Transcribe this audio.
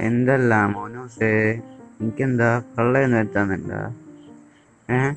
എന്തല്ല മോനോസേ? എനിക്കെന്താ കള്ളയൊന്നും വരുത്താന്നുണ്ട ഏഹ്